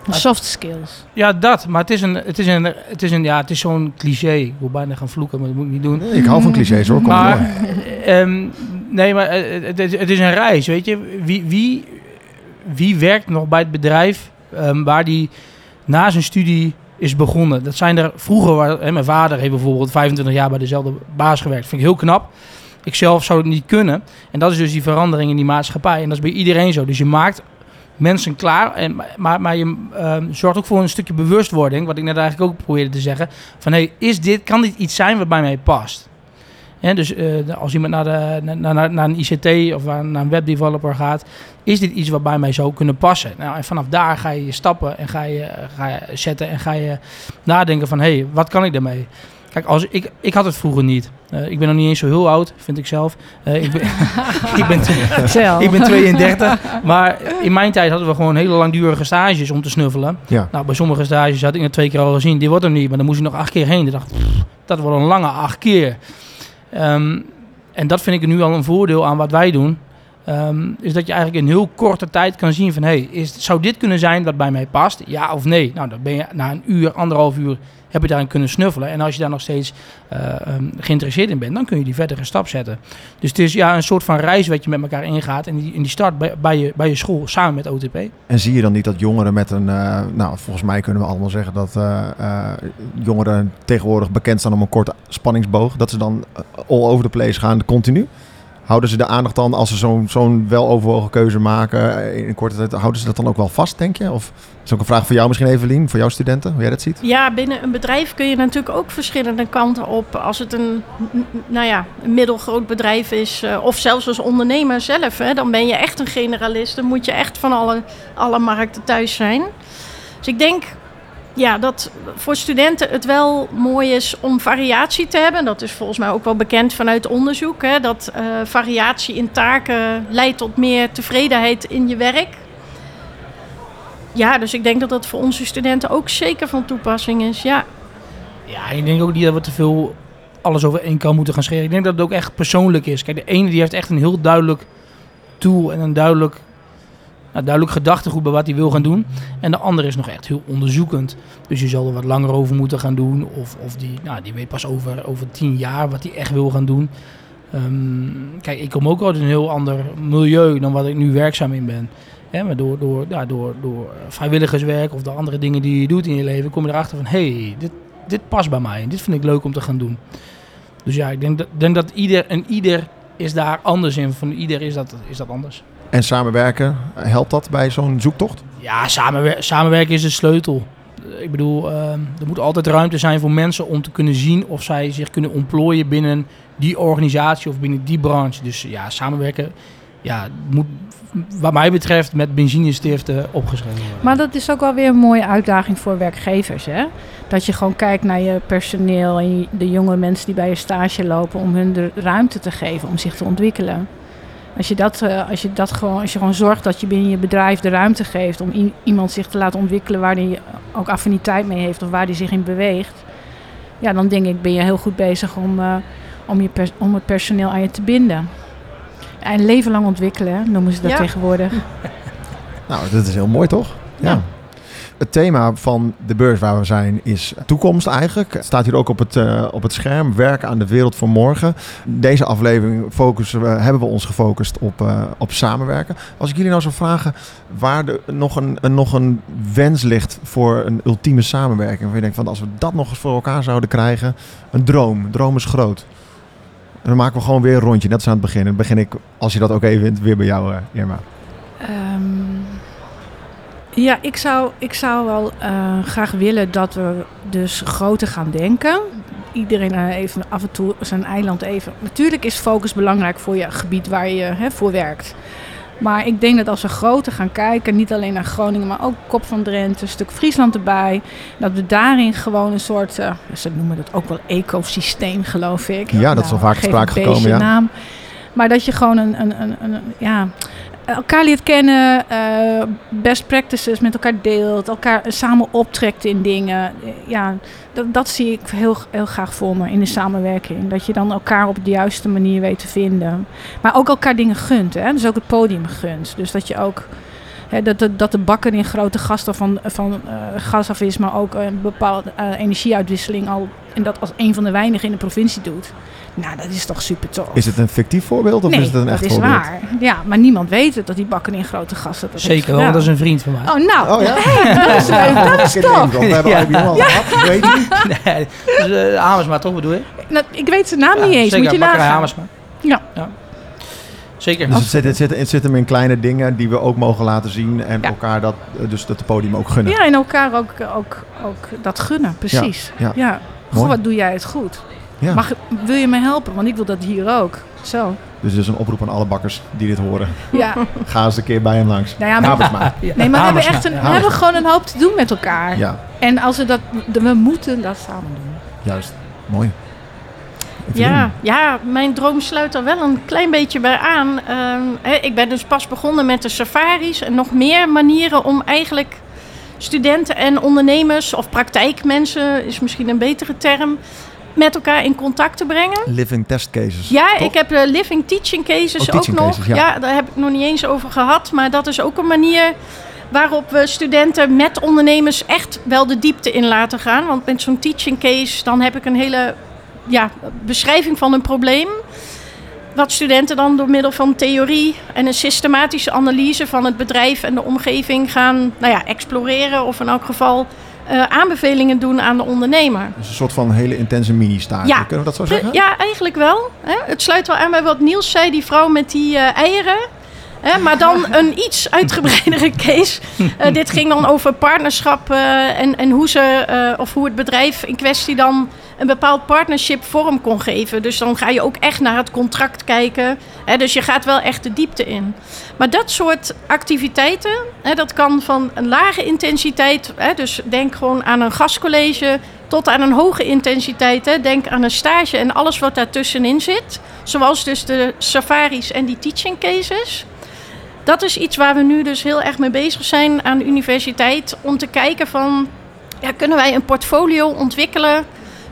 Soft skills. ja, dat. Maar het is een, het is een, het is een, ja, het is zo'n cliché. Ik wil bijna gaan vloeken, maar dat moet ik niet doen. Nee, ik hou van clichés hoor. Kom Maar, door. ehm, nee, maar het, het, het is een reis, weet je. Wie, wie, wie werkt nog bij het bedrijf ehm, waar die na zijn studie is begonnen? Dat zijn er vroeger, waar, hè, mijn vader heeft bijvoorbeeld 25 jaar bij dezelfde baas gewerkt. Vind ik heel knap. Ik zelf zou het niet kunnen. En dat is dus die verandering in die maatschappij. En dat is bij iedereen zo. Dus je maakt mensen klaar. En, maar, maar je ehm, zorgt ook voor een stukje bewustwording. Wat ik net eigenlijk ook probeerde te zeggen. Van hey, is dit, kan dit iets zijn wat bij mij past? Dus eh, als iemand naar, de, naar, naar, naar een ICT of naar een webdeveloper gaat, is dit iets wat bij mij zou kunnen passen? Nou, en vanaf daar ga je stappen en ga je, ga je zetten en ga je nadenken van, hé, hey, wat kan ik daarmee? Kijk, als ik, ik had het vroeger niet. Eh, ik ben nog niet eens zo heel oud, vind ik zelf. Eh, ik, ben, ik, ben, ik ben 32. Maar in mijn tijd hadden we gewoon hele langdurige stages om te snuffelen. Ja. Nou, bij sommige stages had ik het twee keer al gezien. Die wordt er niet, maar dan moest ik nog acht keer heen. Ik dacht, pff, dat wordt een lange acht keer. Ehm, en dat vind ik nu al een voordeel aan wat wij doen. Ehm, is dat je eigenlijk in heel korte tijd kan zien van... Hey, zou dit kunnen zijn wat bij mij past? Ja of nee? Nou, dan ben je na een uur, anderhalf uur... heb je daarin kunnen snuffelen. En als je daar nog steeds uh, um, geïnteresseerd in bent... dan kun je die verdere stap zetten. Dus het is ja, een soort van reis wat je met elkaar ingaat... en die, en die start bij, bij, je, bij je school samen met OTP. En zie je dan niet dat jongeren met een... Uh, nou, volgens mij kunnen we allemaal zeggen dat uh, jongeren tegenwoordig bekend staan om een korte spanningsboog. Dat ze dan all over the place gaan, continu. Houden ze de aandacht dan, als ze zo'n zo'n weloverwogen keuze maken in korte tijd, houden ze dat dan ook wel vast, denk je? Of is ook een vraag voor jou misschien, Evelien, voor jouw studenten, hoe jij dat ziet? Ja, binnen een bedrijf kun je natuurlijk ook verschillende kanten op. Als het een, nou ja, een middelgroot bedrijf is, of zelfs als ondernemer zelf, hè, dan ben je echt een generalist. Dan moet je echt van alle, alle markten thuis zijn. Dus ik denk ja, dat voor studenten het wel mooi is om variatie te hebben. Dat is volgens mij ook wel bekend vanuit onderzoek. Hè, dat uh, variatie in taken leidt tot meer tevredenheid in je werk. Ja, dus ik denk dat dat voor onze studenten ook zeker van toepassing is. Ja, ja ik denk ook niet dat we te veel alles over één kan moeten gaan scheren. Ik denk dat het ook echt persoonlijk is. Kijk, de ene die heeft echt een heel duidelijk tool en een duidelijk nou, duidelijk gedachtegoed bij wat hij wil gaan doen. En de andere is nog echt heel onderzoekend. Dus je zal er wat langer over moeten gaan doen. Of, of die, nou, die weet pas over, over tien jaar wat hij echt wil gaan doen. Um, kijk, ik kom ook uit een heel ander milieu dan wat ik nu werkzaam in ben. He, maar door, door, ja, door, door vrijwilligerswerk of de andere dingen die je doet in je leven, kom je erachter van hé, hey, dit, dit past bij mij en dit vind ik leuk om te gaan doen. Dus ja, ik denk dat, denk dat ieder en ieder is daar anders in. Van ieder is dat, is dat anders. En samenwerken, helpt dat bij zo'n zoektocht? Ja, samenwer samenwerken is de sleutel. Ik bedoel, uh, er moet altijd ruimte zijn voor mensen om te kunnen zien of zij zich kunnen ontplooien binnen die organisatie of binnen die branche. Dus ja, samenwerken ja, moet wat mij betreft met benzinestiften opgeschreven worden. Maar dat is ook wel weer een mooie uitdaging voor werkgevers. Hè? Dat je gewoon kijkt naar je personeel en de jonge mensen die bij je stage lopen om hun de ruimte te geven om zich te ontwikkelen. Als je, dat, uh, als, je dat gewoon, als je gewoon zorgt dat je binnen je bedrijf de ruimte geeft om iemand zich te laten ontwikkelen waar hij ook affiniteit mee heeft of waar hij zich in beweegt. Ja, dan denk ik ben je heel goed bezig om, uh, om, je om het personeel aan je te binden. En leven lang ontwikkelen, noemen ze dat ja. tegenwoordig. nou, dat is heel mooi toch? ja. ja. Het thema van de beurs waar we zijn is toekomst eigenlijk. Het staat hier ook op het, uh, op het scherm. Werken aan de wereld van morgen. Deze aflevering focussen hebben we ons gefocust op, uh, op samenwerken. Als ik jullie nou zou vragen waar er nog een, nog een wens ligt voor een ultieme samenwerking. Waar je denkt van als we dat nog eens voor elkaar zouden krijgen. Een droom. Droom is groot. Dan maken we gewoon weer een rondje. Net als aan het begin. Dan begin ik, als je dat ook even vindt, weer bij jou, uh, Irma. Um, ja, ik zou, ik zou wel uh, graag willen dat we dus groter gaan denken. Iedereen uh, even af en toe zijn eiland even. Natuurlijk is focus belangrijk voor je gebied waar je hè, voor werkt. Maar ik denk dat als we groter gaan kijken, niet alleen naar Groningen, maar ook Kop van Drenthe, een stuk Friesland erbij, dat we daarin gewoon een soort, uh, ze noemen dat ook wel ecosysteem, geloof ik. Ja, dat is al vaak sprake gekomen. Ja. Naam. Maar dat je gewoon een, een, een, een ja, elkaar leert kennen, uh, best practices met elkaar deelt, elkaar samen optrekt in dingen. Ja, dat, dat zie ik heel, heel graag voor me in de samenwerking. Dat je dan elkaar op de juiste manier weet te vinden. Maar ook elkaar dingen gunt, hè? dus ook het podium gunt. Dus dat je ook... dat, de, dat de bakker in grote gasten van, van uh, gas af is, maar ook een bepaalde energieuitwisseling al en dat als een van de weinigen in de provincie doet. Nou, dat is toch super tof. Is het een fictief voorbeeld of nee, is het een echt dat is waar. Ja, maar niemand weet het dat die bakken in grote gasten dat Zeker wel, dat is een vriend van mij. Oh, nou. Oh, ja? Hey, dat is leuk. Dat is tof. We hebben ja. al ja. gehad, weet je Nee, dus, uh, Hamersma toch bedoel je? Nou, ik weet zijn naam ja, niet eens. Zeker, Moet je nagaan. Hamersma. Ja. ja. Zeker. Dus het zit, het, zit, het zit hem in kleine dingen die we ook mogen laten zien en ja. elkaar dat, dus dat podium ook gunnen. Ja, en elkaar ook, ook, ook dat gunnen, precies. Ja. ja. Goh, wat doe jij het goed? Ja. Mag, wil je me helpen? Want ik wil dat hier ook. Zo. Dus dus een oproep aan alle bakkers die dit horen. Ja. Ga eens een keer bij hem langs. Nou ja, maar, ja. Nee, maar we hebben, echt een, we hebben gewoon een hoop te doen met elkaar. Ja. En als we dat, we moeten dat samen doen. Juist. Mooi. Ja, ja, mijn droom sluit er wel een klein beetje bij aan. Hè, ik ben dus pas begonnen met de safaris en nog meer manieren om eigenlijk studenten en ondernemers of praktijkmensen is misschien een betere term met elkaar in contact te brengen. Living test cases. Ja, toch? ik heb de living teaching cases Oh, teaching ook nog. cases, ja. ja. daar heb ik nog niet eens over gehad. Maar dat is ook een manier waarop we studenten met ondernemers echt wel de diepte in laten gaan. Want met zo'n teaching case dan heb ik een hele ja, beschrijving van een probleem. Wat studenten dan door middel van theorie en een systematische analyse van het bedrijf en de omgeving gaan nou ja, exploreren. Of in elk geval eh, aanbevelingen doen aan de ondernemer. Dus een soort van hele intense mini-stage. Ja. Kunnen we dat zo zeggen? Ja, eigenlijk wel. Hè? Het sluit wel aan bij wat Niels zei, die vrouw met die eh, eieren. Hè? Maar dan een iets uitgebreidere case. Eh, dit ging dan over partnerschap en, en hoe, ze, of hoe het bedrijf in kwestie dan een bepaald partnership vorm kon geven. Dus dan ga je ook echt naar het contract kijken. Hè? Dus je gaat wel echt de diepte in. Maar dat soort activiteiten, hè, dat kan van een lage intensiteit. Hè? Dus denk gewoon aan een gastcollege tot aan een hoge intensiteit. Hè. Denk aan een stage en alles wat daartussenin zit. Zoals dus de safaris en die teaching cases. Dat is iets waar we nu dus heel erg mee bezig zijn aan de universiteit. Om te kijken van, ja, kunnen wij een portfolio ontwikkelen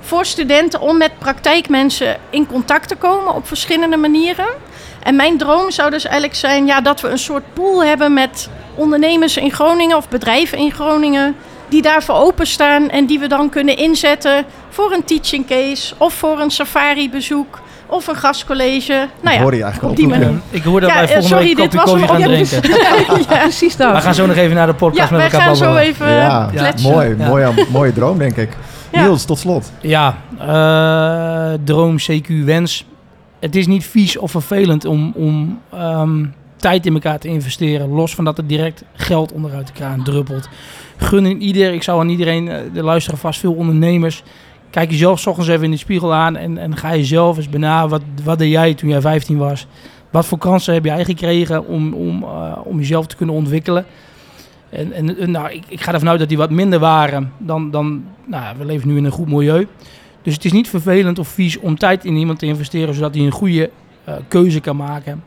voor studenten om met praktijkmensen in contact te komen op verschillende manieren. En mijn droom zou dus eigenlijk zijn ja, dat we een soort pool hebben met ondernemers in Groningen of bedrijven in Groningen die daarvoor openstaan en die we dan kunnen inzetten voor een teaching case of voor een safari bezoek of een gastcollege. Nou ja, hoor je eigenlijk op die manier. Ik hoor dat Ja, wij eh, volgende sorry, week dit kopje was koffie gaan ja, drinken. Ja, precies dat. We gaan zo nog even naar de Ja, podcast met wij elkaar gaan zo even Ja, kletsen. mooi, Ja. mooie, mooie droom denk ik. Ja. Niels, tot slot. Ja, eh, droom, CQ, wens. Het is niet vies of vervelend om, om ehm, tijd in elkaar te investeren. Los van dat er direct geld onderuit de kraan druppelt. Gun in ieder, ik zou aan iedereen, eh, er luisteren vast veel ondernemers. Kijk jezelf 's ochtends even in de spiegel aan en, en ga jezelf eens bena. Wat, wat deed jij toen jij 15 was? Wat voor kansen heb jij gekregen om, om, eh, om jezelf te kunnen ontwikkelen? En, en nou, ik, ik ga ervan uit dat die wat minder waren dan, dan nou, we leven nu in een goed milieu. Dus het is niet vervelend of vies om tijd in iemand te investeren, zodat hij een goede eh, keuze kan maken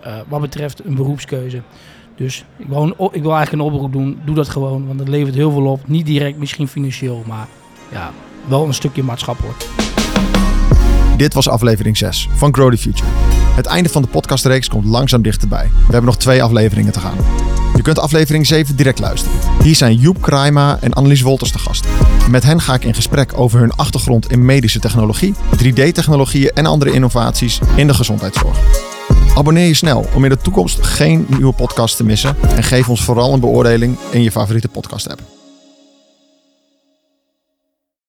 eh, wat betreft een beroepskeuze. Dus ik wil, ik wil eigenlijk een oproep doen, doe dat gewoon, want het levert heel veel op. Niet direct misschien financieel, maar ja, wel een stukje maatschappelijk. Dit was aflevering 6 van Grow the Future. Het einde van de podcastreeks komt langzaam dichterbij. We hebben nog twee afleveringen te gaan. Je kunt aflevering 7 direct luisteren. Hier zijn Joep Kraima en Annelies Wolters te gast. Met hen ga ik in gesprek over hun achtergrond in medische technologie, 3D-technologieën en andere innovaties in de gezondheidszorg. Abonneer je snel om in de toekomst geen nieuwe podcast te missen en geef ons vooral een beoordeling in je favoriete podcast app.